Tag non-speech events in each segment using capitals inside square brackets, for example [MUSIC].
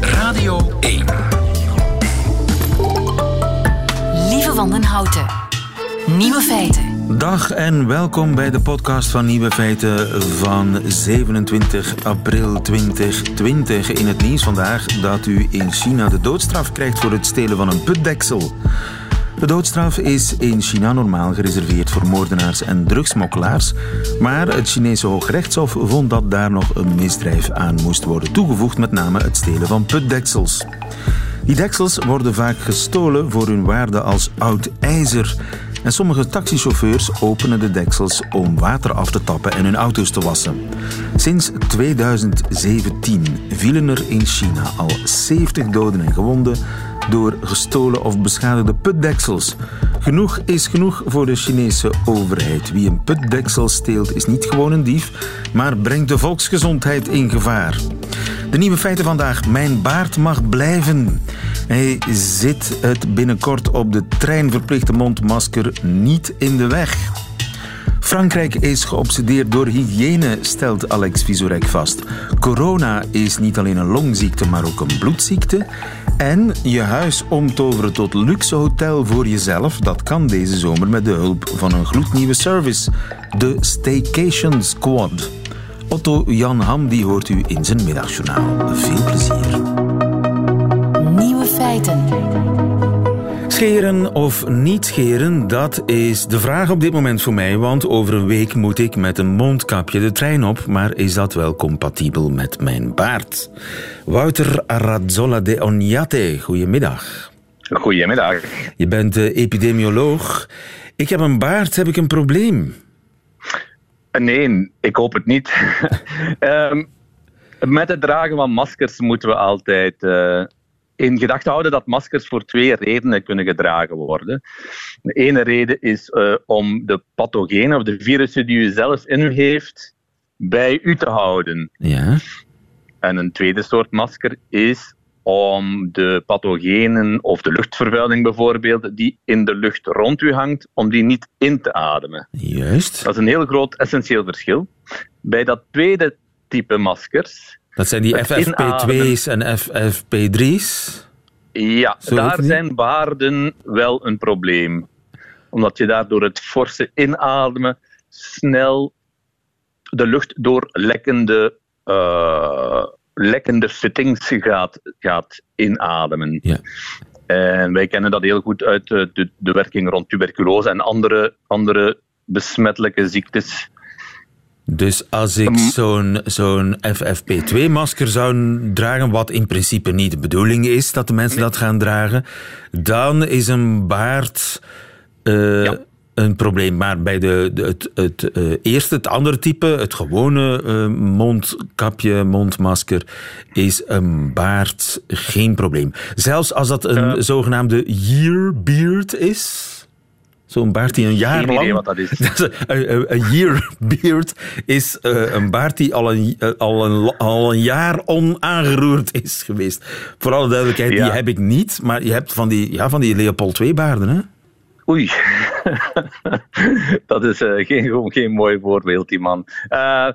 Radio 1. Lieve Wandenhouten. Nieuwe feiten. Dag en welkom bij de podcast van Nieuwe Feiten van 27 april 2020. In het nieuws vandaag dat u in China de doodstraf krijgt voor het stelen van een putdeksel. De doodstraf is in China normaal gereserveerd voor moordenaars en drugsmokkelaars, maar het Chinese Hoogrechtshof vond dat daar nog een misdrijf aan moest worden toegevoegd, met name het stelen van putdeksels. Die deksels worden vaak gestolen voor hun waarde als oud ijzer. En sommige taxichauffeurs openen de deksels om water af te tappen en hun auto's te wassen. Sinds 2017 vielen er in China al 70 doden en gewonden door gestolen of beschadigde putdeksels. Genoeg is genoeg voor de Chinese overheid. Wie een putdeksel steelt is niet gewoon een dief, maar brengt de volksgezondheid in gevaar. De nieuwe feiten vandaag. Mijn baard mag blijven. Hij zit het binnenkort op de treinverplichte mondmasker niet in de weg. Frankrijk is geobsedeerd door hygiëne, stelt Alex Visorek vast. Corona is niet alleen een longziekte, maar ook een bloedziekte. En je huis omtoveren tot luxe hotel voor jezelf, dat kan deze zomer met de hulp van een gloednieuwe service, de Staycation Squad. Otto Jan Ham die hoort u in zijn middagjournaal. Veel plezier. Nieuwe feiten. Scheren of niet scheren, dat is de vraag op dit moment voor mij. Want over een week moet ik met een mondkapje de trein op. Maar is dat wel compatibel met mijn baard? Wouter Arazzola de Oniate, goedemiddag. Goedemiddag. Je bent uh, epidemioloog. Ik heb een baard, heb ik een probleem? Nee, ik hoop het niet. um, [LAUGHS] met het dragen van maskers moeten we altijd uh, in gedachten houden dat maskers voor twee redenen kunnen gedragen worden. De ene reden is uh, om de pathogenen of de virussen die u zelf in u heeft bij u te houden. Ja. En een tweede soort masker is om de pathogenen of de luchtvervuiling bijvoorbeeld, die in de lucht rond u hangt, om die niet in te ademen. Juist. Dat is een heel groot essentieel verschil. Bij dat tweede type maskers. Dat zijn die FFP2's en FFP3's? Ja, Zo daar zijn baarden wel een probleem. Omdat je daar door het forse inademen snel de lucht door lekkende uh, lekkende fittings gaat, gaat inademen. Ja. En wij kennen dat heel goed uit de, de, de werking rond tuberculose en andere, andere besmettelijke ziektes. Dus als ik zo'n zo'n FFP2-masker zou dragen, wat in principe niet de bedoeling is dat de mensen nee. dat gaan dragen, dan is een baard uh, ja een probleem. Maar bij de, de het, het uh, eerste, het andere type, het gewone uh, mondkapje, mondmasker, is een baard geen probleem. Zelfs als dat een zogenaamde year beard is. Zo'n baard die een jaar lang. wat dat is. [LAUGHS] een year beard is een baard die al een, al, een, al een jaar onaangeroerd is geweest. Voor alle duidelijkheid, ja. die heb ik niet. Maar je hebt van die, ja, van die Leopold II-baarden, hè? Oei, [LAUGHS] dat is uh, geen, geen mooi voorbeeld, die man. Uh,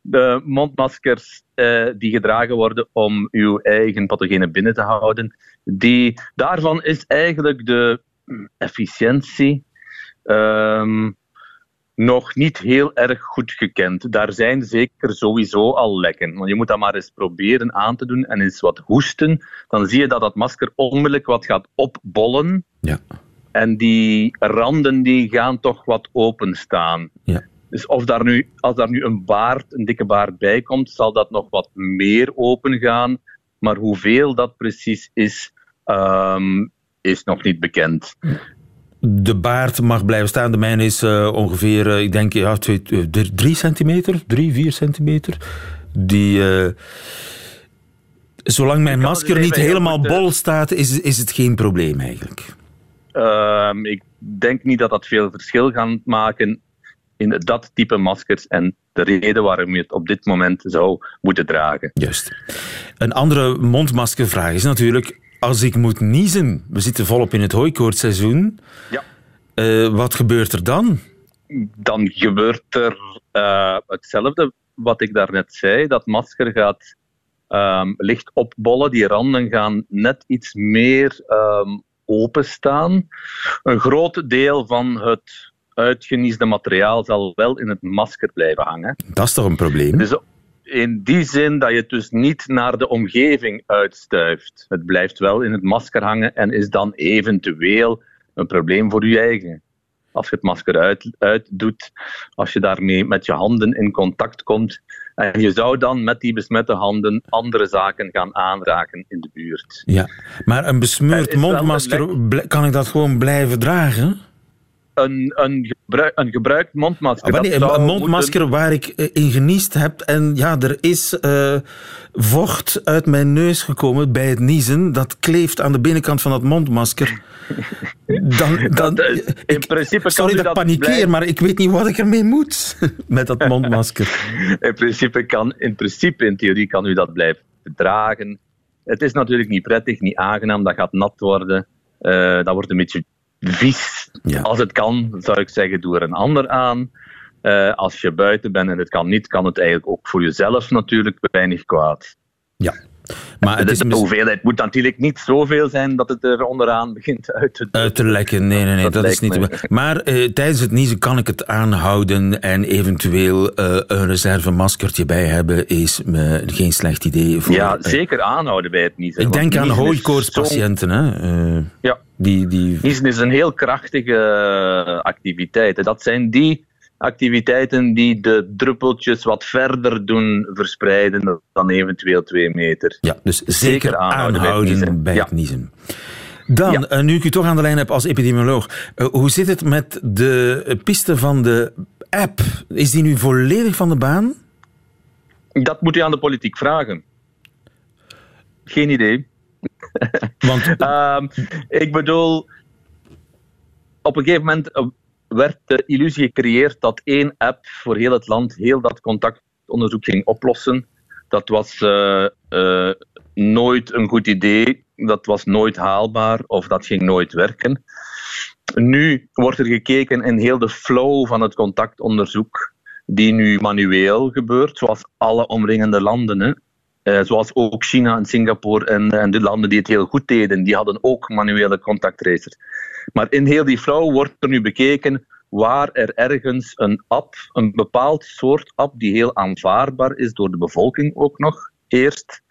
de mondmaskers uh, die gedragen worden om uw eigen pathogenen binnen te houden, die, daarvan is eigenlijk de efficiëntie um, nog niet heel erg goed gekend. Daar zijn zeker sowieso al lekken. Want je moet dat maar eens proberen aan te doen en eens wat hoesten. Dan zie je dat dat masker onmiddellijk wat gaat opbollen. Ja. En die randen die gaan toch wat openstaan. Ja. Dus of daar nu, als daar nu een baard, een dikke baard bij komt, zal dat nog wat meer open gaan. Maar hoeveel dat precies is, um, is nog niet bekend. De baard mag blijven staan. De mijne is uh, ongeveer, uh, ik denk, ja, twee, uh, drie centimeter, drie, vier centimeter. Die, zolang mijn masker niet helemaal bol staat, is, is het geen probleem eigenlijk. Uh, ik denk niet dat dat veel verschil gaat maken in dat type maskers en de reden waarom je het op dit moment zou moeten dragen. Juist. Een andere mondmaskervraag is natuurlijk, als ik moet niezen, we zitten volop in het hooikoortseizoen, ja. Uh, wat gebeurt er dan? Dan gebeurt er uh, hetzelfde wat ik daarnet zei, dat masker gaat ehm, licht opbollen. Die randen gaan net iets meer um, openstaan. Een groot deel van het uitgeniesde materiaal zal wel in het masker blijven hangen. Dat is toch een probleem? Dus in die zin dat je het dus niet naar de omgeving uitstuift. Het blijft wel in het masker hangen en is dan eventueel een probleem voor je eigen. Als je het masker uit, uit doet, als je daarmee met je handen in contact komt. En je zou dan met die besmette handen andere zaken gaan aanraken in de buurt. Ja, maar een besmeurd mondmasker, kan ik dat gewoon blijven dragen? Een, een, gebruik, een gebruikt mondmasker. Ah, nee, een mondmasker waar ik eh, in geniest heb en ja, er is uh, vocht uit mijn neus gekomen bij het niezen. Dat kleeft aan de binnenkant van dat mondmasker. [LAUGHS] Dan, dan, eh, in principe sorry kan dat ik panikeer, maar ik weet niet wat ik ermee moet [LAUGHS] met dat mondmasker. [LAUGHS] in, principe kan, in principe, in theorie, kan u dat blijven dragen. Het is natuurlijk niet prettig, niet aangenaam, dat gaat nat worden. Uh, dat wordt een beetje vies. Als het kan, zou ik zeggen, doe er een ander aan. Uh, als je buiten bent en het kan niet, kan het eigenlijk ook voor jezelf natuurlijk weinig kwaad. Ja. Maar het is de hoeveelheid moet natuurlijk niet zoveel zijn dat het er onderaan begint uit te, uit te lekken. Nee, nee, nee, dat, dat is niet. Me. Maar uh, tijdens het niezen kan ik het aanhouden en eventueel uh, een reservemaskertje bij hebben is me geen slecht idee. Voor, ja, zeker aanhouden bij het niezen. Ik denk aan hooikoortspatiënten. Hè? ja. Die, die... Is een heel krachtige activiteit. Dat zijn die activiteiten die de druppeltjes wat verder doen verspreiden dan eventueel twee meter. Ja, dus zeker, aanhouden, bij het niezen. Dan, ja. Eh, nu ik u toch aan de lijn heb als epidemioloog, uh, hoe zit het met de piste van de app? Is die nu volledig van de baan? Dat moet u aan de politiek vragen. Geen idee. Want... um, [LAUGHS] ik bedoel, op een gegeven moment eh, werd de illusie gecreëerd dat één app voor heel het land heel dat contactonderzoek ging oplossen. Dat was uh, uh, nooit een goed idee, dat was nooit haalbaar of dat ging nooit werken. Nu wordt er gekeken in heel de flow van het contactonderzoek, die nu manueel gebeurt, zoals alle omringende landen. Uh, zoals ook China en Singapore en, en, de landen die het heel goed deden, die hadden ook manuele contacttracers. Maar in heel die flow wordt er nu bekeken waar er ergens een app, een bepaald soort app, die heel aanvaardbaar is door de bevolking ook nog eerst,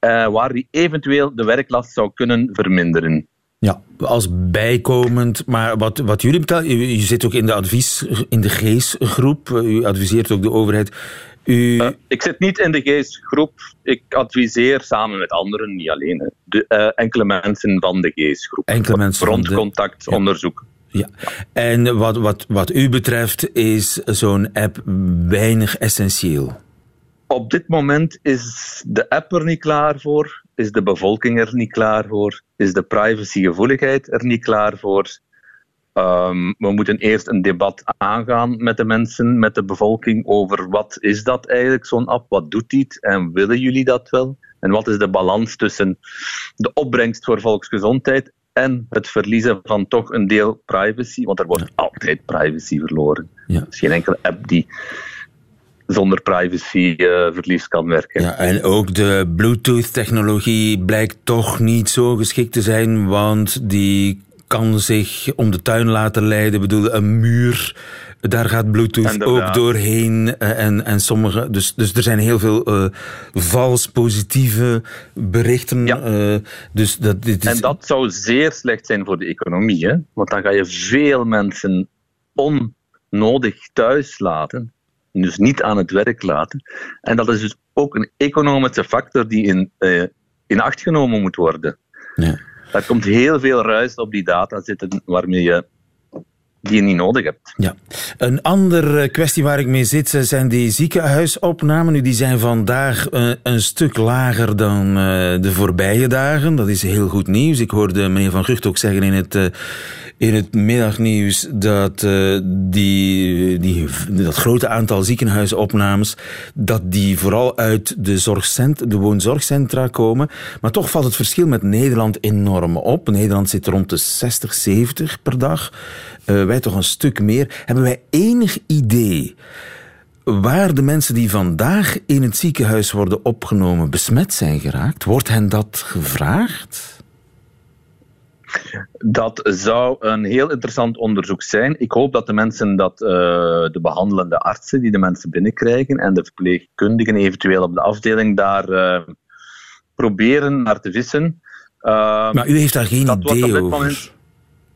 uh, waar die eventueel de werklast zou kunnen verminderen. Ja, als bijkomend. Maar wat, wat jullie betalen, je, zit ook in de advies, in de GEES-groep, u adviseert ook de overheid. U... Uh, ik zit niet in de GEES-groep. Ik adviseer samen met anderen, niet alleen, de, uh, enkele mensen van de GEES-groep. Enkele mensen Rondcontactonderzoek. Ja. En wat, wat, wat u betreft is zo'n app weinig essentieel? Op dit moment is de app er niet klaar voor, is de bevolking er niet klaar voor, is de privacygevoeligheid er niet klaar voor. Um, we moeten eerst een debat aangaan met de mensen, met de bevolking, over wat is dat eigenlijk, zo'n app, wat doet die en willen jullie dat wel? En wat is de balans tussen de opbrengst voor volksgezondheid en het verliezen van toch een deel privacy, want er wordt altijd privacy verloren. Ja. Er is geen enkele app die zonder privacy uh, verlies kan werken. Ja, en ook de Bluetooth-technologie blijkt toch niet zo geschikt te zijn, want die kan zich om de tuin laten leiden. Ik bedoel, een muur, daar gaat Bluetooth ook doorheen. En, en sommige, dus, dus er zijn heel veel uh, vals positieve berichten. Ja. Uh, dus dat, dit is... En dat zou zeer slecht zijn voor de economie. Hè? Want dan ga je veel mensen onnodig thuis laten. Dus niet aan het werk laten. En dat is dus ook een economische factor die in, uh, in acht genomen moet worden. Ja. Er komt heel veel ruis op die data zitten waarmee je die je niet nodig hebt. Ja. Een andere kwestie waar ik mee zit zijn die ziekenhuisopnamen. Nu, die zijn vandaag uh, een stuk lager dan de voorbije dagen. Dat is heel goed nieuws. Ik hoorde meneer Van Gucht ook zeggen in het, in het middagnieuws dat die, die, dat grote aantal ziekenhuisopnames dat die vooral uit de, zorgcent, de woonzorgcentra komen. Maar toch valt het verschil met Nederland enorm op. Nederland zit rond de 60, 70 per dag. Uh, wij toch een stuk meer. Hebben wij enig idee waar de mensen die vandaag in het ziekenhuis worden opgenomen besmet zijn geraakt? Wordt hen dat gevraagd? Dat zou een heel interessant onderzoek zijn. Ik hoop dat de mensen, dat uh, de behandelende artsen die de mensen binnenkrijgen en de verpleegkundigen eventueel op de afdeling daar uh, proberen naar te vissen. Uh, maar u heeft daar geen idee over?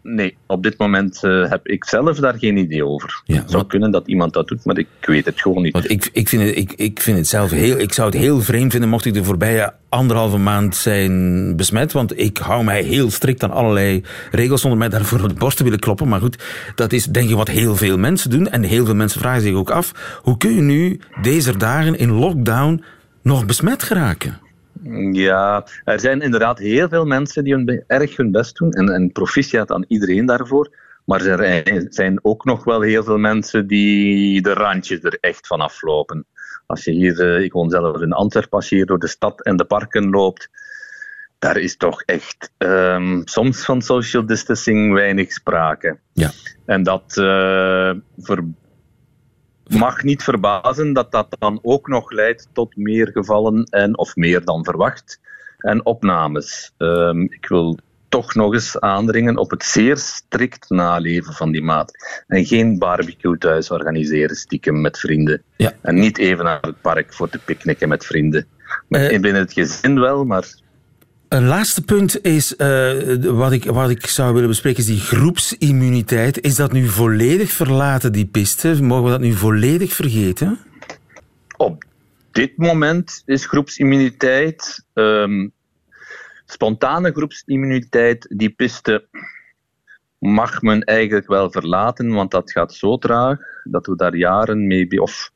Nee, op dit moment uh, heb ik zelf daar geen idee over. Ja, het zou kunnen dat iemand dat doet, maar ik weet het gewoon niet. Want ik, ik, vind het, ik, ik vind het zelf heel... Ik zou het heel vreemd vinden mocht ik de voorbije anderhalve maand zijn besmet. Want ik hou mij heel strikt aan allerlei regels zonder mij daarvoor op de borst te willen kloppen. Maar goed, dat is denk ik wat heel veel mensen doen. En heel veel mensen vragen zich ook af... Hoe kun je nu deze dagen in lockdown nog besmet geraken? Ja, er zijn inderdaad heel veel mensen die hun, erg hun best doen. En, en proficiat aan iedereen daarvoor. Maar er zijn ook nog wel heel veel mensen die de randjes er echt van aflopen. Als je hier, eh, ik woon zelf in Antwerpen, als je hier door de stad en de parken loopt, daar is toch echt um, soms van social distancing weinig sprake. Ja. En dat uh, ver, mag niet verbazen dat dat dan ook nog leidt tot meer gevallen en, of meer dan verwacht en opnames. Um, ik wil toch nog eens aandringen op het zeer strikt naleven van die maat. En geen barbecue thuis organiseren, stiekem met vrienden. Ja. En niet even naar het park voor te picknicken met vrienden. Uh, binnen het gezin wel, maar een laatste punt is, uh, wat, ik, wat ik zou willen bespreken, is die groepsimmuniteit. Is dat nu volledig verlaten, die piste? Mogen we dat nu volledig vergeten? Op dit moment is groepsimmuniteit, um, spontane groepsimmuniteit, die piste mag men eigenlijk wel verlaten, want dat gaat zo traag dat we daar jaren mee, of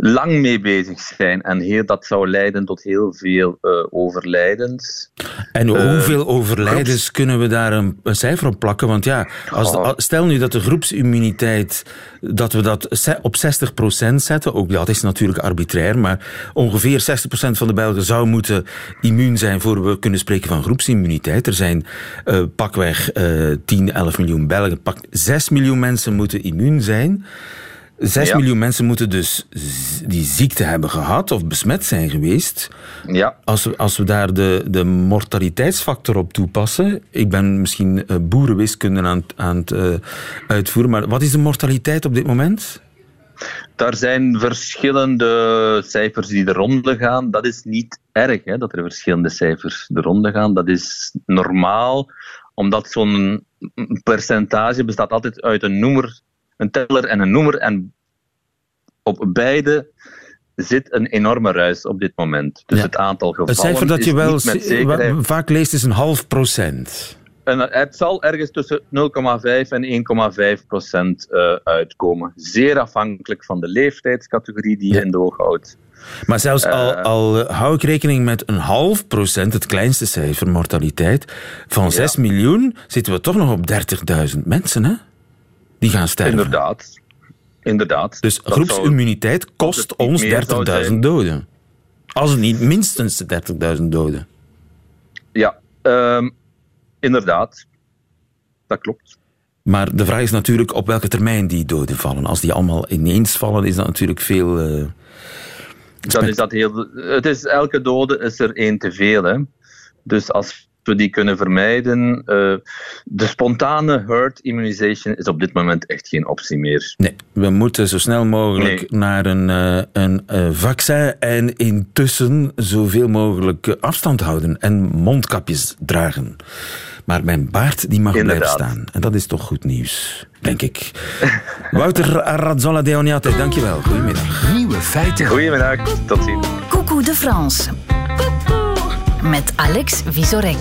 lang mee bezig zijn. En heel, dat zou leiden tot heel veel uh, overlijdens. En uh, hoeveel overlijdens kunnen we daar een, een, cijfer op plakken? Want ja, als, oh. stel nu dat de groepsimmuniteit, dat we dat op 60% zetten, ook dat is natuurlijk arbitrair, maar ongeveer 60% van de Belgen zou moeten immuun zijn voor we kunnen spreken van groepsimmuniteit. Er zijn uh, pakweg 10, 11 miljoen Belgen, pak 6 miljoen mensen moeten immuun zijn. Zes ja. miljoen mensen moeten dus die ziekte hebben gehad of besmet zijn geweest. Ja. Als, we, als we daar de, de mortaliteitsfactor op toepassen. Ik ben misschien uh, boerenwiskunde aan, aan het uh, uitvoeren, maar wat is de mortaliteit op dit moment? Daar zijn verschillende cijfers die de ronde gaan. Dat is niet erg hè, dat er verschillende cijfers de ronde gaan. Dat is normaal, omdat zo'n percentage bestaat altijd uit een noemer een teller en een noemer. En op beide zit een enorme ruis op dit moment. Dus ja. het aantal gevallen. Het cijfer dat je wel zekerheid... vaak leest is een half procent. En het zal ergens tussen 0,5 en 1,5 procent uh, uitkomen. Zeer afhankelijk van de leeftijdscategorie die je ja. in de oog houdt. Maar zelfs uh, al, al hou ik rekening met een half procent, het kleinste cijfer mortaliteit, van 6 ja. miljoen, zitten we toch nog op 30.000 mensen, hè? Die gaan sterven. Inderdaad. Inderdaad. Dus groepsimmuniteit kost ons 30.000 doden. Als het niet minstens 30.000 doden. Ja, um, inderdaad. Dat klopt. Maar de vraag is natuurlijk op welke termijn die doden vallen. Als die allemaal ineens vallen, is dat natuurlijk veel. Uh, dan is dat heel. Het is, elke dode is er één te veel. Hè? Dus als we die kunnen vermijden. Uh, de spontane herd immunization is op dit moment echt geen optie meer. Nee, we moeten zo snel mogelijk nee. naar een, uh, een uh, vaccin en intussen zoveel mogelijk afstand houden en mondkapjes dragen. Maar mijn baard die mag Inderdaad. blijven staan. En dat is toch goed nieuws, denk ik. [LAUGHS] Wouter Razzola Deoniate, dankjewel. Goedemiddag. Nieuwe feiten. Goedemiddag, tot ziens. Coucou de France met Alex Visorek.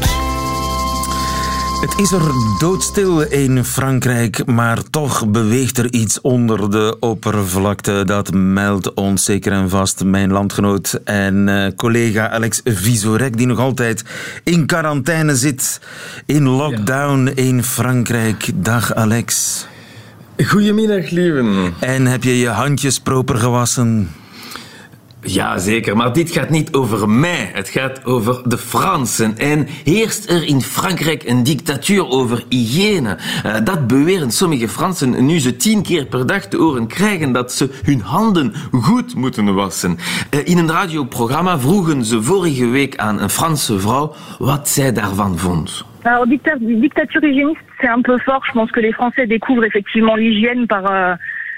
Het is er doodstil in Frankrijk, maar toch beweegt er iets onder de oppervlakte. Dat meldt ons zeker en vast mijn landgenoot en uh, collega Alex Visorek, die nog altijd in quarantaine zit, in lockdown ja. in Frankrijk. Dag Alex. Goedemiddag, lieven. En heb je je handjes proper gewassen? Ja, zeker. Maar dit gaat niet over mij. Het gaat over de Fransen. En heerst er in Frankrijk een dictatuur over hygiëne? Uh, dat beweren sommige Fransen nu ze tien keer per dag te horen krijgen dat ze hun handen goed moeten wassen. Uh, in een radioprogramma vroegen ze vorige week aan een Franse vrouw wat zij daarvan vond. Alors, dictature hygiéniste, c'est un peu fort. Je pense que les Français découvrent effectivement l'hygiène par... Euh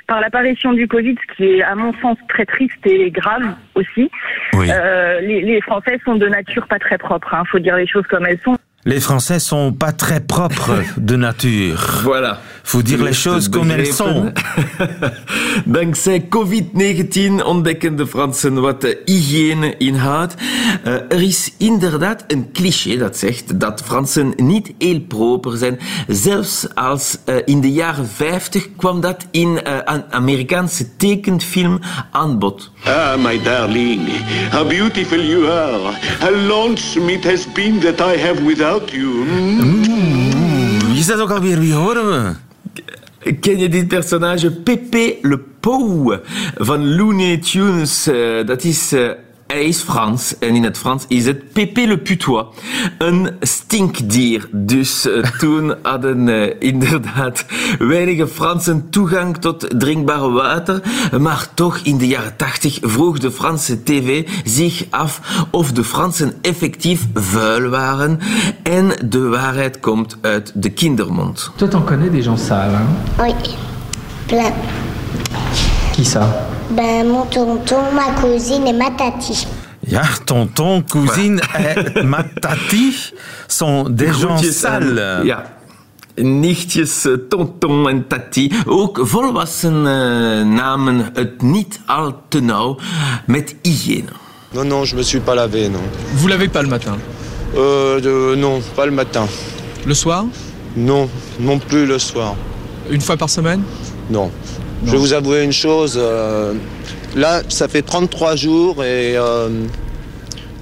par l'apparition du Covid, ce qui est à mon sens très triste et grave aussi. Oui. Euh, les, les, Français sont de nature pas très propres, il hein, faut dire les choses comme elles sont. Les Français sont pas très propres de nature. Voilà. Faut dire les choses comme elles sont. [LAUGHS] Dankzij COVID-19 ontdekken de Fransen wat de hygiëne inhoudt. Uh, er is inderdaad een cliché dat zegt dat Fransen niet heel proper zijn. Zelfs als uh, in de jaren 50 kwam dat in uh, een Amerikaanse tekenfilm aan bod. Ah, my darling, how beautiful you are. How lonesome it has been that I have without you. Mm. Oeh, is dat ook alweer? Wie horen we? Ken dit personage? Pepe Le Pou van Looney Tunes. Dat is... Hij is Frans en in het Frans is het Pépé le Putois. Een stinkdier. Dus uh, [LAUGHS] toen hadden uh, inderdaad weinige Fransen toegang tot drinkbaar water. Maar toch in de jaren tachtig vroeg de Franse tv zich af of de Fransen effectief vuil waren. En de waarheid komt uit de kindermond. Toi, t'en connais des gens sales, hein? Oui, plein. Qui ça Ben, mon tonton, ma cousine et ma tati. Ja, tonton, cousine et ma tati sont des gens sales. Ja. Nichtjes, tonton en tati. Ook volwassenen namen het niet al te nauw met hygiëne. Non, non, je me suis pas lavé, non. Vous lavez pas le matin? Euh, non, pas le matin. Le soir? Non, non plus le soir. Une fois par semaine? Non. Je vais vous avouer une chose. euh, là, ça fait 33 jours et euh,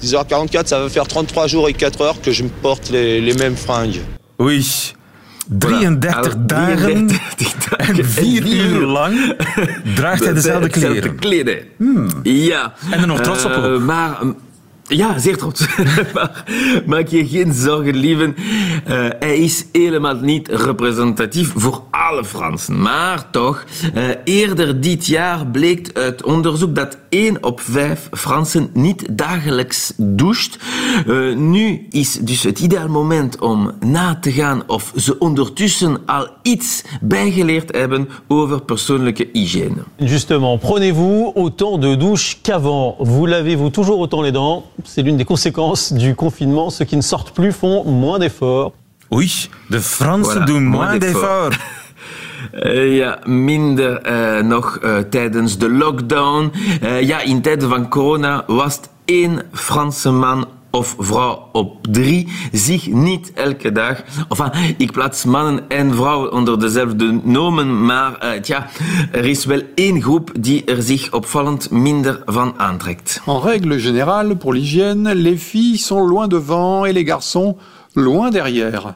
10h44, ça va faire 33 jours et 4 heures que je me porte les, les mêmes fringues. Oui. 33 dagen en 4 uur lang draagt hij [LAUGHS] dezelfde kleren. kleren. Ja. En er nog trots op ook. maar... mm, Ja, zeer trots. [LAUGHS] maar maak je geen zorgen, lieven. Eh, hij is helemaal niet representatief voor alle Fransen. Maar toch, eh, eerder dit jaar bleek uit onderzoek dat 1 op 5 Fransen niet dagelijks doucht. Eh, nu is dus het ideaal moment om na te gaan of ze ondertussen al iets bijgeleerd hebben over persoonlijke hygiëne. Justement, prenez-vous autant de douches qu'avant. Vous lavez-vous toujours autant les dents C'est l'une des conséquences du confinement. Ceux qui ne sortent plus font moins d'efforts. Oei, de Fransen Voilà, doen moins moins d'efforts. [LAUGHS] Eh, ja, minder eh, nog eh, tijdens de lockdown. Ja, in tijden van corona was één Franse man of vrouw op drie zich niet elke dag... Enfin, ik plaats mannen en vrouwen onder dezelfde nomen, maar eh, tja, er is wel één groep die er zich opvallend minder van aantrekt. En règle générale, pour l'hygiène, les filles sont loin devant et les garçons loin derrière.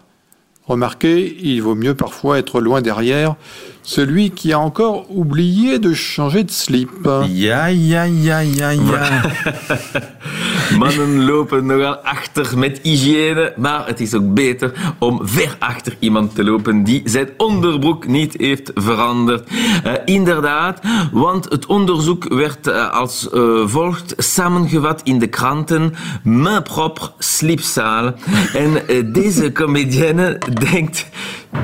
Remarquez, il vaut mieux parfois être loin derrière celui qui a encore oublié de changer de slip. Ja, ja, ja, ja, ja. [LAUGHS] Mannen lopen nogal achter met hygiëne, maar het is ook beter om ver achter iemand te lopen die zijn onderbroek niet heeft veranderd. Eh, inderdaad, want het onderzoek werd eh, als eh, volgt samengevat in de kranten. Main propre, slipsale. En deze comedienne [LAUGHS] denkt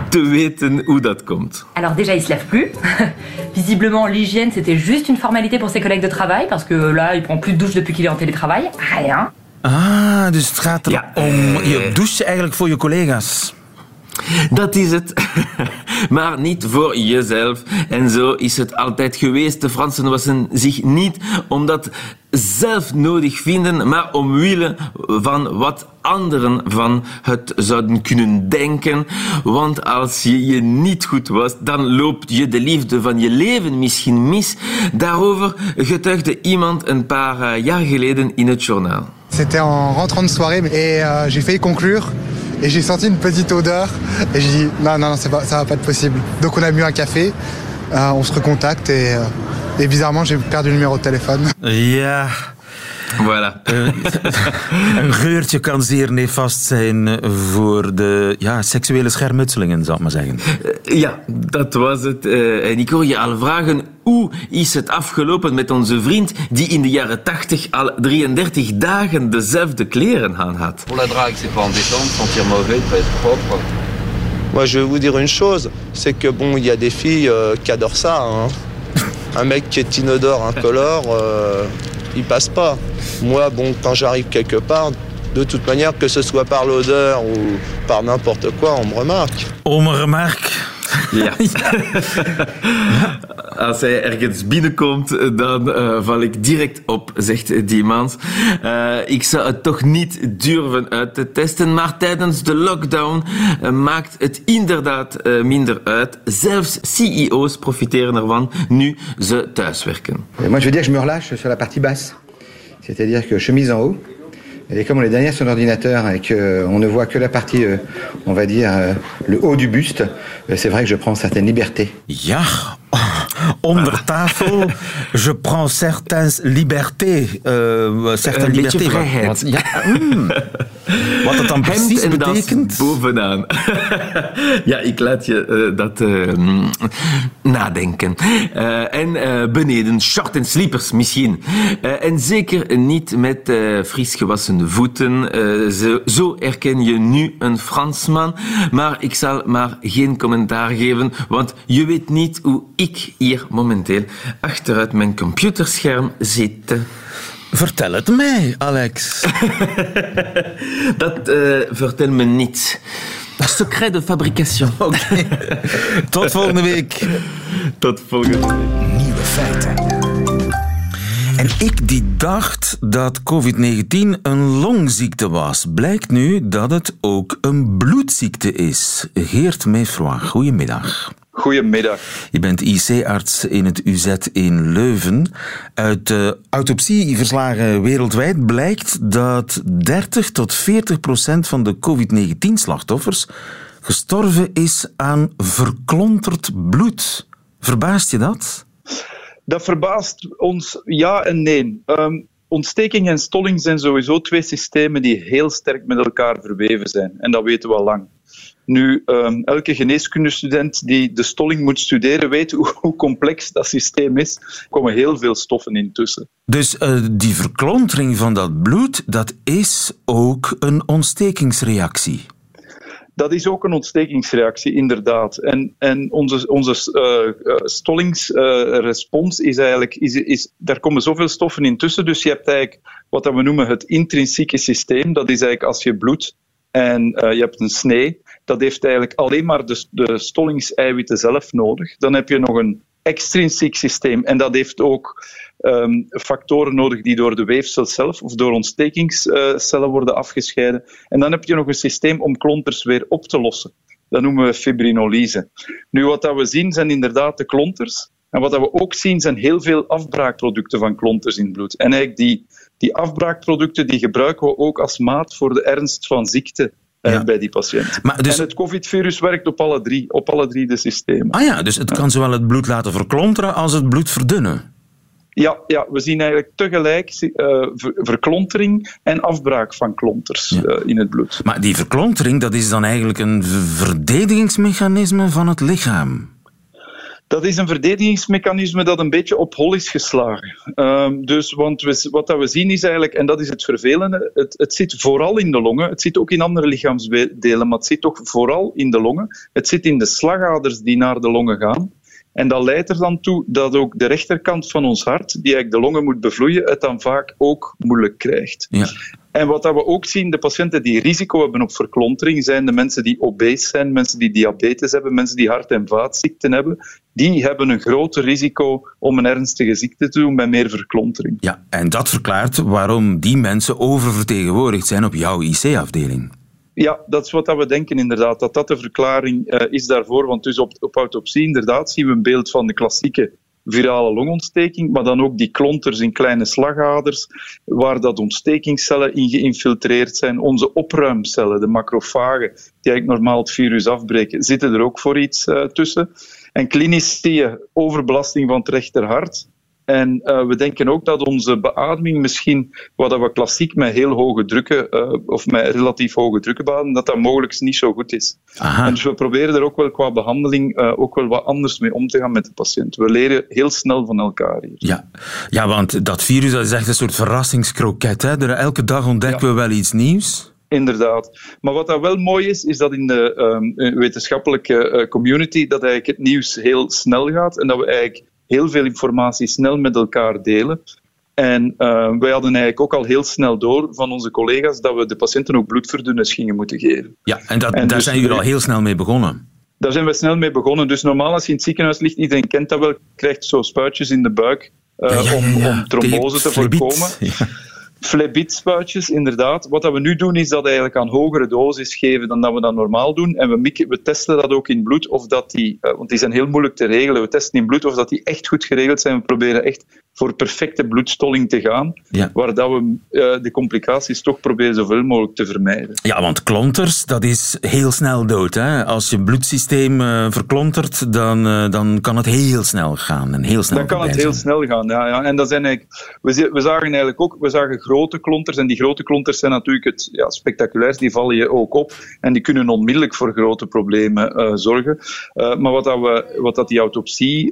te weten hoe dat komt. Alors déjà, il se lave plus. [LAUGHS] Visiblement, l'hygiène, c'était juste une formalité pour ses collègues de travail, parce que là, il prend plus de douche depuis qu'il est en télétravail. Rien. Ah, dus het gaat er Ja, om... eh, Je doucht eigenlijk voor je collega's. Dat is het. [LAUGHS] maar niet voor jezelf. En zo is het altijd geweest. De Fransen wassen zich niet omdat zelf nodig vinden, maar omwille van wat anderen van het zouden kunnen denken. Want als je je niet goed was, dan loopt je de liefde van je leven misschien mis. Daarover getuigde iemand een paar eh, jaar geleden in het journaal. C'était en rentrant de soirée et euh, j'ai failli conclure et j'ai senti une petite odeur et j'ai dit non non non ça va pas être possible. Donc on a bu un café, euh, on se recontacte et, euh, Et bizarrement, j'ai perdu le numéro de téléphone. Ja. Voilà. [LAUGHS] een geurtje kan zeer nefast zijn voor de ja, seksuele schermutselingen, zal ik maar zeggen. Ja, dat was het. Uh, en ik hoor je al vragen, hoe is het afgelopen met onze vriend die in de jaren 80 al 33 dagen dezelfde kleren aan had? Pour la drague, c'est pas embêtant de sentir mauvais, de pas être propre. Moi, je vais vous dire une chose, c'est que bon, il y a des filles euh, qui adorent ça. Hein. Un mec qui est inodore, incolore, euh, il passe pas. Moi, bon, quand j'arrive quelque part, de toute manière, que ce soit par l'odeur ou par n'importe quoi, on me remarque. On me remarque. [LAUGHS] Ja. Als hij ergens binnenkomt, dan uh, val ik direct op, zegt die man. Uh, ik zou het toch niet durven uit te testen, maar tijdens de lockdown uh, maakt het inderdaad minder uit. Zelfs CEO's profiteren ervan nu ze thuiswerken. Moi, je veux dire que je me relâche sur la partie basse. C'est-à-dire que chemise en haut, et comme on est derrière son ordinateur et qu'on ne voit que la partie, euh, on va dire, euh, le haut du buste, euh, c'est vrai que je prends certaines libertés. Ja, onder tafel, je prends certaines libertés. Uh, certaines libertés. [LAUGHS] vrijheid. Ja, mm. Wat dat dan precies en betekent? bovenaan. [LAUGHS] ja, ik laat je uh, dat uh, nadenken. Uh, en beneden short en slippers misschien. en zeker niet met fris gewassen voeten. Zo, zo herken je nu een Fransman. Maar ik zal maar geen commentaar geven, want je weet niet hoe ik hier momenteel achteruit mijn computerscherm zit. Vertel het mij, Alex. [LAUGHS] Dat uh, vertel me niet. Secret de fabrication. [LAUGHS] Oké. Tot volgende week. Tot volgende week. Nieuwe feiten. En ik die dacht dat COVID-19 een longziekte was, blijkt nu dat het ook een bloedziekte is. Geert Meefroy, goedemiddag. Goedemiddag. Je bent IC-arts in het UZ in Leuven. Uit de autopsieverslagen wereldwijd blijkt dat 30 tot 40 procent van de COVID-19-slachtoffers gestorven is aan verklonterd bloed. Verbaast je dat? Dat verbaast ons ja en nee. Um, ontsteking en stolling zijn sowieso twee systemen die heel sterk met elkaar verweven zijn. En dat weten we al lang. Nu, um, elke geneeskundestudent die de stolling moet studeren, weet hoe, hoe, complex dat systeem is. Er komen heel veel stoffen in tussen. Dus uh, die verklontering van dat bloed, dat is ook een ontstekingsreactie? Dat is ook een ontstekingsreactie, inderdaad. En, en onze, onze uh, stollingsrespons uh, is eigenlijk... Is, is, daar komen zoveel stoffen in tussen, dus je hebt eigenlijk wat we noemen het intrinsieke systeem. Dat is eigenlijk als je bloed en uh, je hebt een snee, dat heeft eigenlijk alleen maar de, de stollingseiwitten zelf nodig. Dan heb je nog een extrinsiek systeem en dat heeft ook um, factoren nodig die door de weefsel zelf of door ontstekingscellen worden afgescheiden. En dan heb je nog een systeem om klonters weer op te lossen. Dat noemen we fibrinolyse. Nu, wat dat we zien zijn inderdaad de klonters. En wat dat we ook zien zijn heel veel afbraakproducten van klonters in het bloed. En eigenlijk die, die afbraakproducten die gebruiken we ook als maat voor de ernst van ziekte ja. bij die patiënt. Maar dus... En het COVID-virus werkt op alle, drie, op alle drie de systemen. Ah ja, dus het kan zowel het bloed laten verklonteren als het bloed verdunnen. Ja, ja, we zien eigenlijk tegelijk uh, verklontering en afbraak van klonters ja. uh, in het bloed. Maar die verklontering, dat is dan eigenlijk een verdedigingsmechanisme van het lichaam? Dat is een verdedigingsmechanisme dat een beetje op hol is geslagen. Um, dus, want wat dat we zien is eigenlijk, en dat is het vervelende, het, het zit vooral in de longen. Het zit ook in andere lichaamsdelen, maar het zit toch vooral in de longen. Het zit in de slagaders die naar de longen gaan. En dat leidt er dan toe dat ook de rechterkant van ons hart, die eigenlijk de longen moet bevloeien, het dan vaak ook moeilijk krijgt. Ja. En wat dat we ook zien, de patiënten die risico hebben op verklontering, zijn de mensen die obese zijn, mensen die diabetes hebben, mensen die hart- en vaatziekten hebben. Die hebben een groter risico om een ernstige ziekte te doen bij meer verklontering. Ja, en dat verklaart waarom die mensen oververtegenwoordigd zijn op jouw IC-afdeling. Ja, dat is wat we denken inderdaad, dat dat de verklaring uh, is daarvoor. Want dus op, op autopsie inderdaad zien we een beeld van de klassieke virale longontsteking, maar dan ook die klonters in kleine slagaders, waar dat ontstekingscellen in geïnfiltreerd zijn. Onze opruimcellen, de macrofagen, die eigenlijk normaal het virus afbreken, zitten er ook voor iets uh, tussen. En klinisch zie je overbelasting van het rechterhart, En uh, we denken ook dat onze beademing misschien, wat we klassiek met heel hoge drukken, uh, of met relatief hoge drukken beademen, dat dat mogelijk niet zo goed is. Aha. En dus we proberen er ook wel qua behandeling uh, ook wel wat anders mee om te gaan met de patiënt. We leren heel snel van elkaar hier. Ja, ja want dat virus dat is echt een soort verrassingskroket. Hè? Er, elke dag ontdekken ja. we wel iets nieuws. Inderdaad. Maar wat dat wel mooi is, is dat in de um, wetenschappelijke community dat eigenlijk het nieuws heel snel gaat en dat we eigenlijk heel veel informatie snel met elkaar delen. En uh, wij hadden eigenlijk ook al heel snel door van onze collega's dat we de patiënten ook bloedverdunners gingen moeten geven. Ja, en, dat, en daar dus zijn jullie al heel snel mee begonnen. Daar zijn we snel mee begonnen. Dus normaal als je in het ziekenhuis ligt, iedereen kent dat wel, krijgt zo spuitjes in de buik uh, ja, ja, ja, om, om trombose te voorkomen. [LAUGHS] Flebitspuitjes, inderdaad. Wat dat we nu doen, is dat eigenlijk aan hogere dosis geven dan dat we dat normaal doen. En we, mikken, we testen dat ook in bloed, of dat die, uh, want die zijn heel moeilijk te regelen. We testen in bloed of dat die echt goed geregeld zijn. We proberen echt voor perfecte bloedstolling te gaan, ja. waar dat we uh, de complicaties toch proberen zoveel mogelijk te vermijden. Ja, want klonters, dat is heel snel dood. Hè? Als je bloedsysteem uh, verklontert, dan, uh, dan kan het heel snel gaan. En heel snel dan kan het heel snel gaan, ja. ja. En dat zijn eigenlijk, we, we zagen eigenlijk ook, we zagen grote klonters, en die grote klonters zijn natuurlijk het ja, spectaculair, die vallen je ook op, en die kunnen onmiddellijk voor grote problemen zorgen. maar wat, dat we, wat dat die autopsie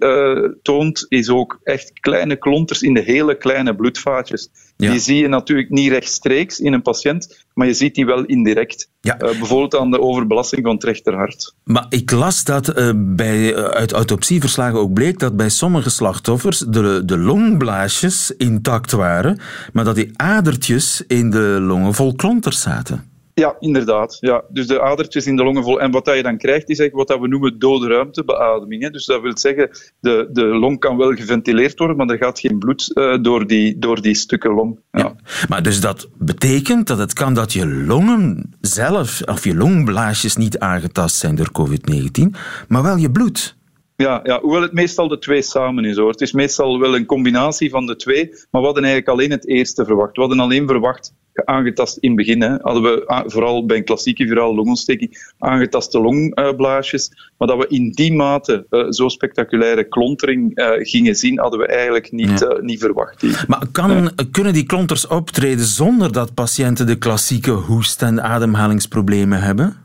toont, is ook echt kleine klonters klonters in de hele kleine bloedvaatjes. Ja. Die zie je natuurlijk niet rechtstreeks in een patiënt, maar je ziet die wel indirect. Ja. Uh, bijvoorbeeld aan de overbelasting van het rechterhart. Maar ik las dat uh, bij, uh, uit autopsieverslagen ook bleek dat bij sommige slachtoffers de, de longblaasjes intact waren, maar dat die adertjes in de longen vol klonters zaten. Ja, inderdaad. Ja. Dus de adertjes in de longen vol. En wat dat je dan krijgt, is eigenlijk wat we noemen dode ruimtebeademing. Hè. Dus dat wil zeggen, de, de long kan wel geventileerd worden, maar er gaat geen bloed uh, door, die, door die stukken long. Ja. ja. Maar dus dat betekent dat het kan dat je longen zelf, of je longblaasjes niet aangetast zijn door COVID-19, maar wel je bloed. Ja, ja, hoewel het meestal de twee samen is hoor. Het is meestal wel een combinatie van de twee, maar we hadden eigenlijk alleen het eerste verwacht. We hadden alleen verwacht aangetast in het begin. Hè, hadden we vooral bij een klassieke virale longontsteking aangetaste longblaasjes. Maar dat we in die mate uh, zo spectaculaire klontering uh, gingen zien, hadden we eigenlijk niet, ja. uh, niet verwacht. Hier. Maar kan, kunnen die klonters optreden zonder dat patiënten de klassieke hoest- en ademhalingsproblemen hebben?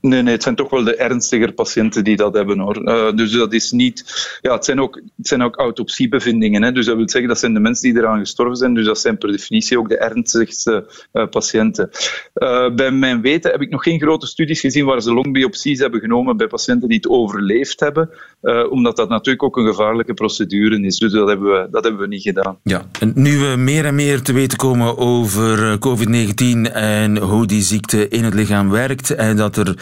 Nee, nee, het zijn toch wel de ernstiger patiënten die dat hebben hoor. Uh, dus dat is niet. Ja, het zijn ook, het zijn ook autopsiebevindingen. Hè. Dus dat wil zeggen dat zijn de mensen die eraan gestorven zijn. Dus dat zijn per definitie ook de ernstigste uh, patiënten. Uh, bij mijn weten heb ik nog geen grote studies gezien waar ze longbiopsies hebben genomen bij patiënten die het overleefd hebben. omdat dat natuurlijk ook een gevaarlijke procedure is. Dus dat hebben we, dat hebben we niet gedaan. Ja, en nu we meer en meer te weten komen over COVID-19 en hoe die ziekte in het lichaam werkt en dat er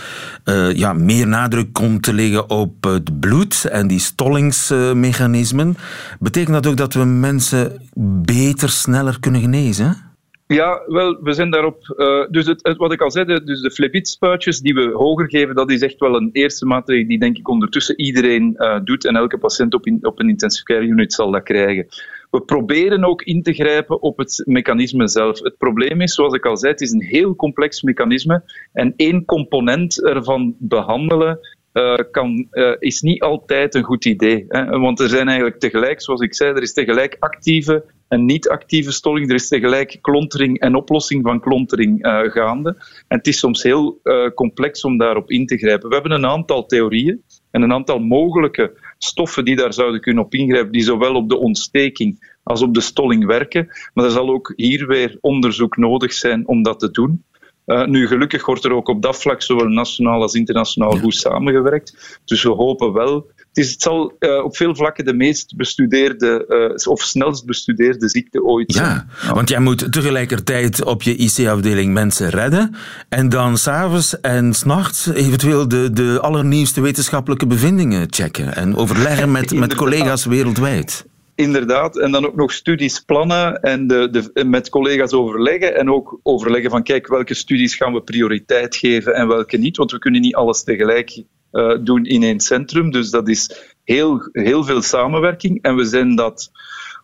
uh, ja, meer nadruk komt te liggen op het bloed en die stollingsmechanismen. Betekent dat ook dat we mensen beter, sneller kunnen genezen? Ja, wel, we zijn daarop. Uh, dus het, wat ik al zei, de, dus de flebitspuitjes die we hoger geven, dat is echt wel een eerste maatregel die denk ik ondertussen iedereen uh, doet en elke patiënt op, in, op een intensive care unit zal dat krijgen. We proberen ook in te grijpen op het mechanisme zelf. Het probleem is, zoals ik al zei, het is een heel complex mechanisme en één component ervan behandelen uh, kan, uh, is niet altijd een goed idee. Hè? Want er zijn eigenlijk tegelijk, zoals ik zei, er is tegelijk actieve en niet-actieve stolling. Er is tegelijk klontering en oplossing van klontering uh, gaande. En het is soms heel complex om daarop in te grijpen. We hebben een aantal theorieën en een aantal mogelijke stoffen die daar zouden kunnen op ingrijpen, die zowel op de ontsteking als op de stolling werken. Maar er zal ook hier weer onderzoek nodig zijn om dat te doen. Uh, nu, gelukkig wordt er ook op dat vlak zowel nationaal als internationaal goed samengewerkt. Dus we hopen wel. Het, is, het zal uh, op veel vlakken de meest bestudeerde uh, of snelst bestudeerde ziekte ooit zijn. Ja, ja, want jij moet tegelijkertijd op je IC-afdeling mensen redden en dan s'avonds en s'nachts eventueel de, de allernieuwste wetenschappelijke bevindingen checken en overleggen met, [LAUGHS] met collega's wereldwijd. Inderdaad, en dan ook nog studies plannen en de, de, met collega's overleggen. En ook overleggen van, kijk, welke studies gaan we prioriteit geven en welke niet. Want we kunnen niet alles tegelijk uh, doen in één centrum. Dus dat is heel, heel veel samenwerking. En we zijn dat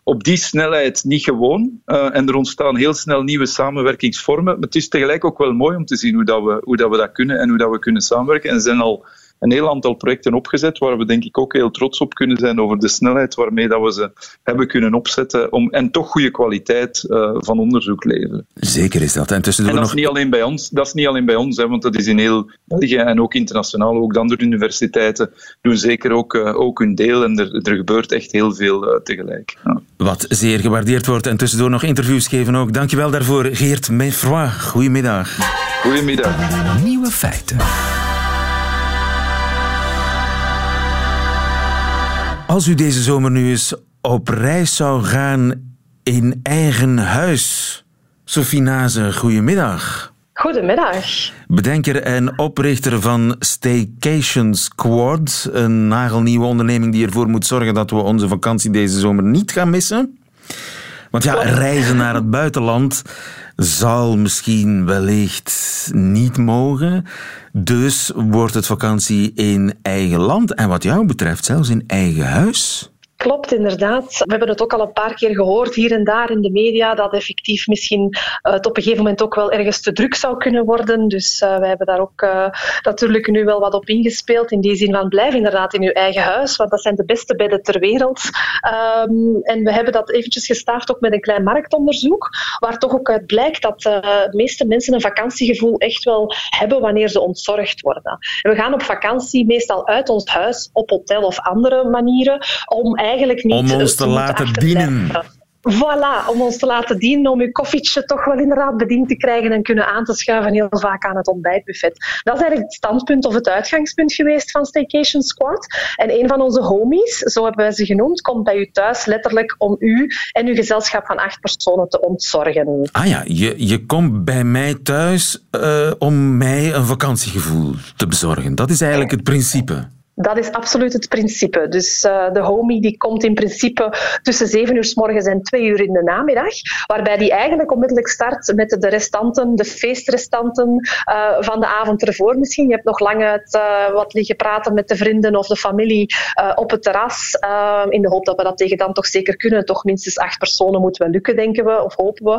op die snelheid niet gewoon. Uh, en er ontstaan heel snel nieuwe samenwerkingsvormen. Maar het is tegelijk ook wel mooi om te zien hoe, dat we, hoe dat we dat kunnen en hoe dat we kunnen samenwerken. En zijn al een heel aantal projecten opgezet waar we denk ik ook heel trots op kunnen zijn over de snelheid waarmee dat we ze hebben kunnen opzetten om, en toch goede kwaliteit uh, van onderzoek leveren. Zeker is dat. En, tussendoor en dat nog... is niet alleen bij ons, dat is niet alleen bij ons hè, want dat is in heel België en ook internationaal. Ook de andere universiteiten doen zeker ook, uh, ook hun deel en er, er gebeurt echt heel veel uh, tegelijk. Ja. Wat zeer gewaardeerd wordt en tussendoor nog interviews geven ook. Dankjewel daarvoor, Geert Meffroy. Goedemiddag. Goedemiddag. Nieuwe feiten. Als u deze zomer nu eens op reis zou gaan in eigen huis. Sophie Naze, goedemiddag. Goedemiddag. Bedenker en oprichter van Staycation Squad, een nagelnieuwe onderneming die ervoor moet zorgen dat we onze vakantie deze zomer niet gaan missen. Want ja, reizen naar het buitenland zal misschien wellicht niet mogen. Dus wordt het vakantie in eigen land en wat jou betreft zelfs in eigen huis. Klopt, inderdaad. We hebben het ook al een paar keer gehoord hier en daar in de media dat effectief misschien uh, het op een gegeven moment ook wel ergens te druk zou kunnen worden. Dus uh, wij hebben daar ook uh, natuurlijk nu wel wat op ingespeeld. In die zin van blijf inderdaad in uw eigen huis, want dat zijn de beste bedden ter wereld. Um, en we hebben dat eventjes gestaafd ook met een klein marktonderzoek, waar toch ook uit blijkt dat de meeste mensen een vakantiegevoel echt wel hebben wanneer ze ontzorgd worden. En we gaan op vakantie meestal uit ons huis, op hotel of andere manieren, om eigenlijk niet om ons te, te laten dienen. Voilà, om ons te laten dienen, om uw koffietje toch wel inderdaad bediend te krijgen en kunnen aan te schuiven heel vaak aan het ontbijtbuffet. Dat is eigenlijk het standpunt of het uitgangspunt geweest van Staycation Squad. En een van onze homies, zo hebben wij ze genoemd, komt bij u thuis letterlijk om u en uw gezelschap van acht personen te ontzorgen. Ah ja, je, je komt bij mij thuis uh, om mij een vakantiegevoel te bezorgen. Dat is eigenlijk het principe. Dat is absoluut het principe. Dus uh, de homie die komt in principe tussen 7 uur s morgens en 2 uur in de namiddag, waarbij die eigenlijk onmiddellijk start met de restanten, de feestrestanten uh, van de avond ervoor misschien. Je hebt nog lang uit uh, wat liggen praten met de vrienden of de familie op het terras, in de hoop dat we dat tegen dan toch zeker kunnen. Toch minstens acht personen moeten wel lukken, denken we, of hopen we.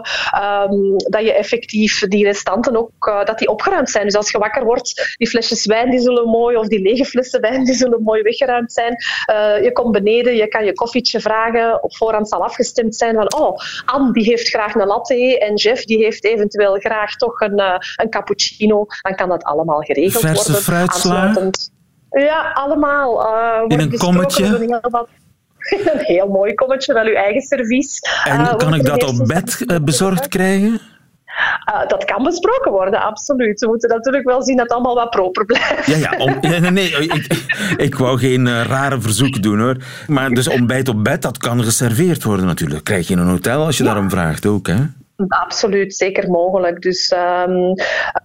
Um, dat je effectief die restanten ook, dat die opgeruimd zijn. Dus als je wakker wordt, die flesjes wijn die zullen mooi, of die lege flessen wijn die zullen mooi weggeruimd zijn. Uh, je komt beneden, je kan je koffietje vragen. Op voorhand zal afgestemd zijn van, oh, Anne die heeft graag een latte en Jeff die heeft eventueel graag toch een, uh, een cappuccino. Dan kan dat allemaal geregeld Verse worden. fruitsla? Ja, allemaal. Uh, In een kommetje? [LAUGHS] Een heel mooi kommetje, wel uw eigen servies. En kan ik dat op bed bezorgd krijgen? Uh, dat kan besproken worden, absoluut. We moeten natuurlijk wel zien dat het allemaal wat proper blijft. Ja, ja, om, [LAUGHS] nee, nee, nee ik, ik wou geen uh, rare verzoeken doen hoor. Maar dus ontbijt op bed, dat kan geserveerd worden natuurlijk. Krijg je in een hotel als je ja. daarom vraagt ook, hè? Absoluut, zeker mogelijk. Dus um,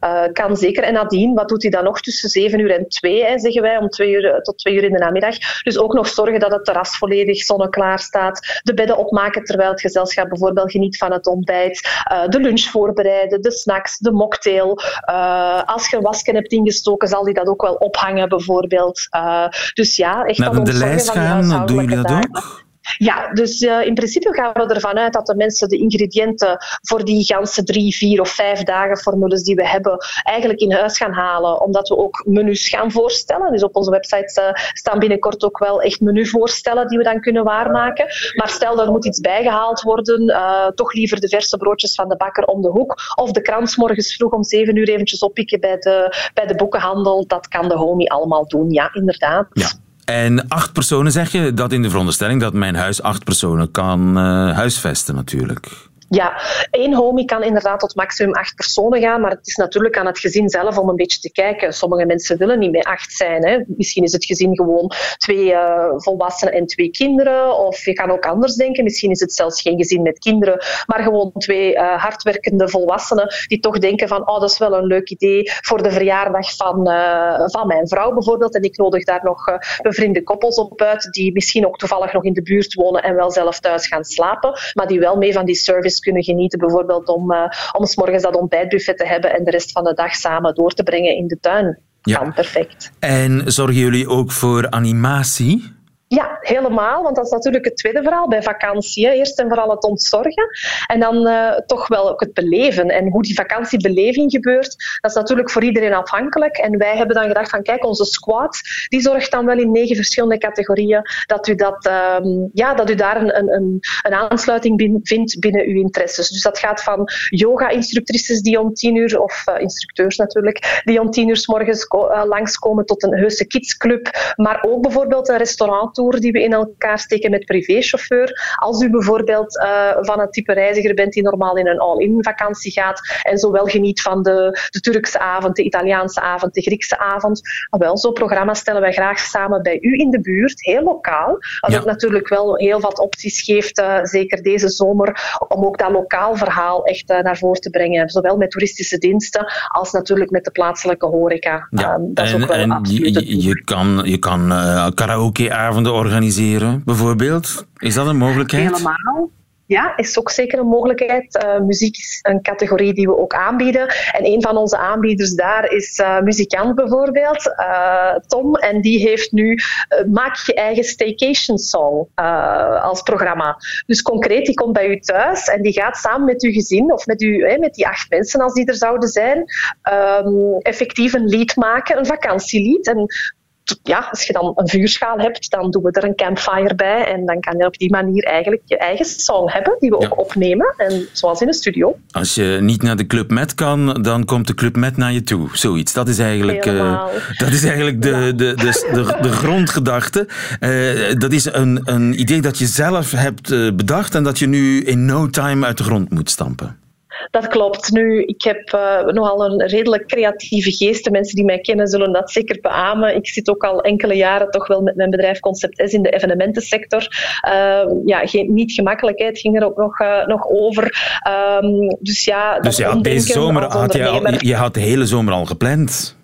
uh, kan zeker. En nadien, wat doet hij dan nog tussen 7 uur en 2, hè, zeggen wij, om 2 uur tot 2 uur in de namiddag. Dus ook nog zorgen dat het terras volledig zonneklaar staat. De bedden opmaken terwijl het gezelschap bijvoorbeeld geniet van het ontbijt. Uh, de lunch voorbereiden, de snacks, de mocktail. Uh, als je een wasken hebt ingestoken, zal die dat ook wel ophangen, bijvoorbeeld. dus ja, echt Naar de lijst gaan, doen jullie dat ook? Ja, dus uh, in principe gaan we ervan uit dat de mensen de ingrediënten voor die ganse drie, vier of vijf dagen formules die we hebben eigenlijk in huis gaan halen, omdat we ook menus gaan voorstellen. Dus op onze website uh, staan binnenkort ook wel echt menuvoorstellen die we dan kunnen waarmaken. Maar stel, er moet iets bijgehaald worden, uh, toch liever de verse broodjes van de bakker om de hoek of de krant morgens vroeg om zeven uur eventjes oppikken bij de, bij de boekenhandel. Dat kan de homie allemaal doen, ja, inderdaad. Ja. En acht personen zeg je, dat in de veronderstelling dat mijn huis acht personen kan uh, huisvesten natuurlijk. Ja, één homie kan inderdaad tot maximum acht personen gaan, maar het is natuurlijk aan het gezin zelf om een beetje te kijken. Sommige mensen willen niet met acht zijn. Hè. Misschien is het gezin gewoon twee uh, volwassenen en twee kinderen, of je kan ook anders denken. Misschien is het zelfs geen gezin met kinderen, maar gewoon twee uh, hardwerkende volwassenen die toch denken van, oh, dat is wel een leuk idee voor de verjaardag van, uh, van mijn vrouw bijvoorbeeld. En ik nodig daar nog bevriende koppels op uit, die misschien ook toevallig nog in de buurt wonen en wel zelf thuis gaan slapen, maar die wel mee van die service kunnen genieten, bijvoorbeeld om, uh, om s morgens dat ontbijtbuffet te hebben en de rest van de dag samen door te brengen in de tuin. Ja. Kan perfect. En zorgen jullie ook voor animatie? Ja, helemaal. Want dat is natuurlijk het tweede verhaal bij vakantie. Hè. Eerst en vooral het ontzorgen. En dan uh, toch wel ook het beleven. En hoe die vakantiebeleving gebeurt, dat is natuurlijk voor iedereen afhankelijk. En wij hebben dan gedacht van, kijk, onze squad, die zorgt dan wel in negen verschillende categorieën dat u, dat, um, ja, dat u daar een, een, een aansluiting vindt binnen uw interesses. Dus dat gaat van yoga-instructrices die om tien uur, of uh, instructeurs natuurlijk, die om tien uur s morgens uh, langskomen tot een heuse kidsclub. Maar ook bijvoorbeeld een restaurant die we in elkaar steken met privéchauffeur. Als u bijvoorbeeld uh, van het type reiziger bent die normaal in een all-in vakantie gaat en zowel geniet van de, de Turkse avond, de Italiaanse avond, de Griekse avond. Ah, wel, zo'n programma stellen wij graag samen bij u in de buurt, heel lokaal. Wat ja. ook natuurlijk wel heel wat opties geeft, uh, zeker deze zomer, om ook dat lokaal verhaal echt uh, naar voren te brengen. Zowel met toeristische diensten als natuurlijk met de plaatselijke horeca. Ja, um, dat en, is ook wel en je, je kan, je kan karaokeavonden organiseren, bijvoorbeeld? Is dat een mogelijkheid? Helemaal. Ja, is ook zeker een mogelijkheid. Uh, muziek is een categorie die we ook aanbieden. En een van onze aanbieders daar is uh, muzikant bijvoorbeeld, uh, Tom. En die heeft nu Maak je eigen staycation song als programma. Dus concreet, die komt bij u thuis en die gaat samen met uw gezin of met, u, met die acht mensen als die er zouden zijn, um, effectief een lied maken, een vakantielied. En ja, als je dan een vuurschaal hebt, dan doen we er een campfire bij. En dan kan je op die manier eigenlijk je eigen song hebben, die we ja. ook opnemen. En zoals in een studio. Als je niet naar de Club Met kan, dan komt de Club Met naar je toe. Zoiets. Dat is eigenlijk, uh, dat is eigenlijk de, ja. de, de, de, de, grondgedachte. Uh, dat is een, een idee dat je zelf hebt bedacht en dat je nu in no time uit de grond moet stampen. Dat klopt. Nu, ik heb uh, nogal een redelijk creatieve geest. De mensen die mij kennen zullen dat zeker beamen. Ik zit ook al enkele jaren toch wel met mijn bedrijf Concept S in de evenementensector. Uh, ja, geen, niet gemakkelijkheid ging er ook nog, uh, nog over. Um, dus ja, dus ja, deze zomer had je, al, je had de hele zomer al gepland.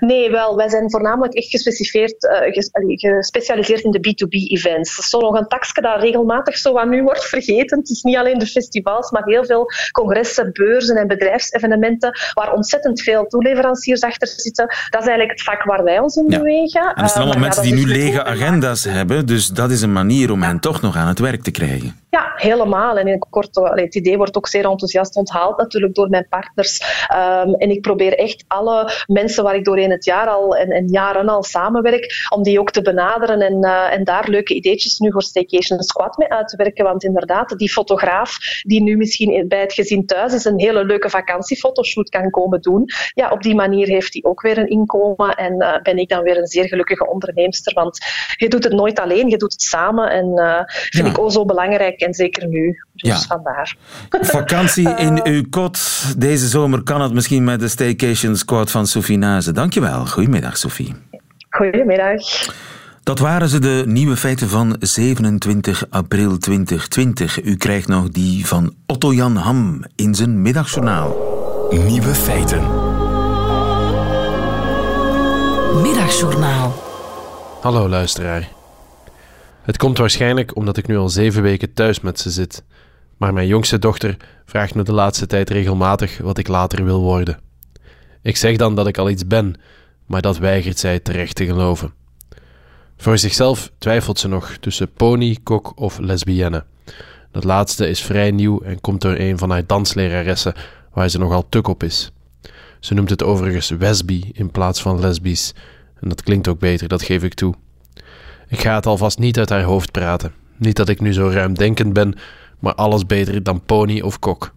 Nee, wel. Wij zijn voornamelijk echt gespecialiseerd, ges, gespecialiseerd in de B2B-events. Dat is zo nog een takje dat regelmatig zo aan nu wordt vergeten. Het is niet alleen de festivals, maar heel veel congressen, beurzen en bedrijfsevenementen waar ontzettend veel toeleveranciers achter zitten. Dat is eigenlijk het vak waar wij ons in ja. bewegen. En er zijn allemaal uh, mensen die nu lege agenda's hebben, dus dat is een manier om hen toch nog aan het werk te krijgen. Ja, helemaal. En in kort, het idee wordt ook zeer enthousiast onthaald natuurlijk door mijn partners. Um, en ik probeer echt alle mensen waar ik doorheen het jaar al en, en jaren al samenwerk, om die ook te benaderen en, uh, en daar leuke ideetjes nu voor Staycation Squad mee uit te werken. Want inderdaad, die fotograaf die nu misschien bij het gezin thuis is een hele leuke vakantiefotoshoot kan komen doen, ja, op die manier heeft hij ook weer een inkomen en uh, ben ik dan weer een zeer gelukkige onderneemster. Want je doet het nooit alleen, je doet het samen en uh, vind ja. ik ook zo belangrijk en zeker nu. Dus ja. vandaar. [LAUGHS] Vakantie in uw kot. Deze zomer kan het misschien met de Staycation Squad van Sophie Nazen. Dankjewel. Goedemiddag, Sophie. Goedemiddag. Dat waren ze, de nieuwe feiten van 27 april 2020. U krijgt nog die van Otto Jan Ham in zijn middagjournaal. Nieuwe feiten. Middagjournaal. Hallo luisteraar. Het komt waarschijnlijk omdat ik nu al zeven weken thuis met ze zit. Maar mijn jongste dochter vraagt me de laatste tijd regelmatig wat ik later wil worden. Ik zeg dan dat ik al iets ben, maar dat weigert zij terecht te geloven. Voor zichzelf twijfelt ze nog tussen pony, kok of lesbienne. Dat laatste is vrij nieuw en komt door een van haar dansleraressen waar ze nogal tuk op is. Ze noemt het overigens Wesby in plaats van lesbisch. En dat klinkt ook beter, dat geef ik toe. Ik ga het alvast niet uit haar hoofd praten. Niet dat ik nu zo ruimdenkend ben, maar alles beter dan pony of kok.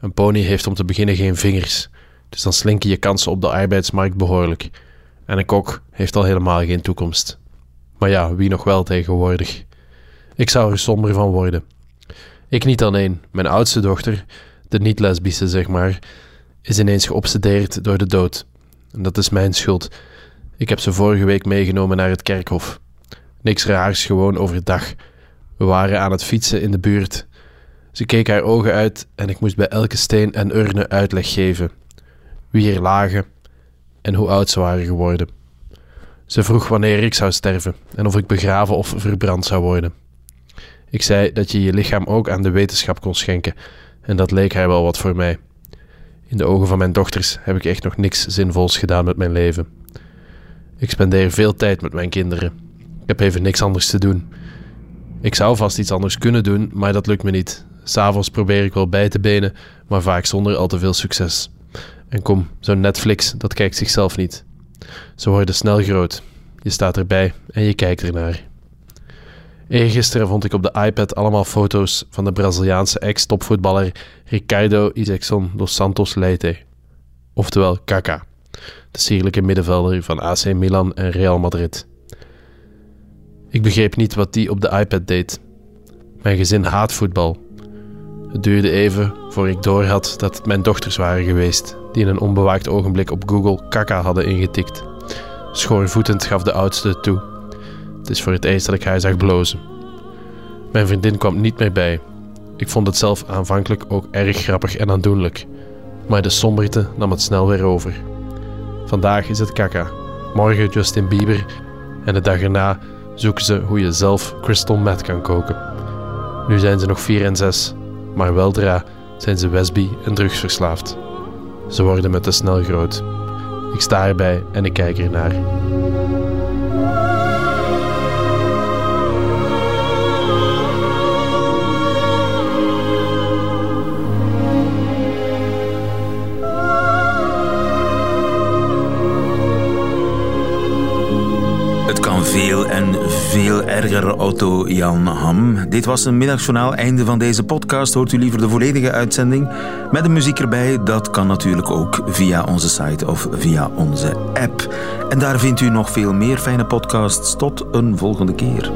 Een pony heeft om te beginnen geen vingers, dus dan slinken je kansen op de arbeidsmarkt behoorlijk. En een kok heeft al helemaal geen toekomst. Maar ja, wie nog wel tegenwoordig? Ik zou er somber van worden. Ik niet alleen, mijn oudste dochter, de niet-lesbische zeg maar, is ineens geobsedeerd door de dood. En dat is mijn schuld. Ik heb ze vorige week meegenomen naar het kerkhof. Niks raars, gewoon overdag. We waren aan het fietsen in de buurt. Ze keek haar ogen uit en ik moest bij elke steen en urne uitleg geven. Wie er lagen en hoe oud ze waren geworden. Ze vroeg wanneer ik zou sterven en of ik begraven of verbrand zou worden. Ik zei dat je je lichaam ook aan de wetenschap kon schenken en dat leek haar wel wat voor mij. In de ogen van mijn dochters heb ik echt nog niks zinvols gedaan met mijn leven. Ik spendeer veel tijd met mijn kinderen Ik heb even niks anders te doen. Ik zou vast iets anders kunnen doen, maar dat lukt me niet. S'avonds probeer ik wel bij te benen, maar vaak zonder al te veel succes. En kom, zo'n Netflix, dat kijkt zichzelf niet. Ze worden snel groot. Je staat erbij en je kijkt ernaar. Eergisteren vond ik op de iPad allemaal foto's van de Braziliaanse ex-topvoetballer Ricardo Isaacson dos Santos Leite. Oftewel Kaka, de sierlijke middenvelder van AC Milan en Real Madrid. Ik begreep niet wat die op de iPad deed. Mijn gezin haat voetbal. Het duurde even voor ik doorhad dat het mijn dochters waren geweest, die in een onbewaakt ogenblik op Google Kaka hadden ingetikt. Schoorvoetend gaf de oudste het toe. Het is voor het eerst dat ik haar zag blozen. Mijn vriendin kwam niet meer bij. Ik vond het zelf aanvankelijk ook erg grappig en aandoenlijk. Maar de somberte nam het snel weer over. Vandaag is het Kaka, morgen Justin Bieber en de dag erna zoeken ze hoe je zelf crystal meth kan koken. Nu zijn ze nog 4 en 6, maar weldra zijn ze Wesby en drugsverslaafd. Ze worden met te snel groot. Ik sta erbij en ik kijk ernaar. Veel erger, Otto Jan Ham. Dit was een middagjournaal. Einde van deze podcast. Hoort u liever de volledige uitzending met de muziek erbij? Dat kan natuurlijk ook via onze site of via onze app. En daar vindt u nog veel meer fijne podcasts. Tot een volgende keer.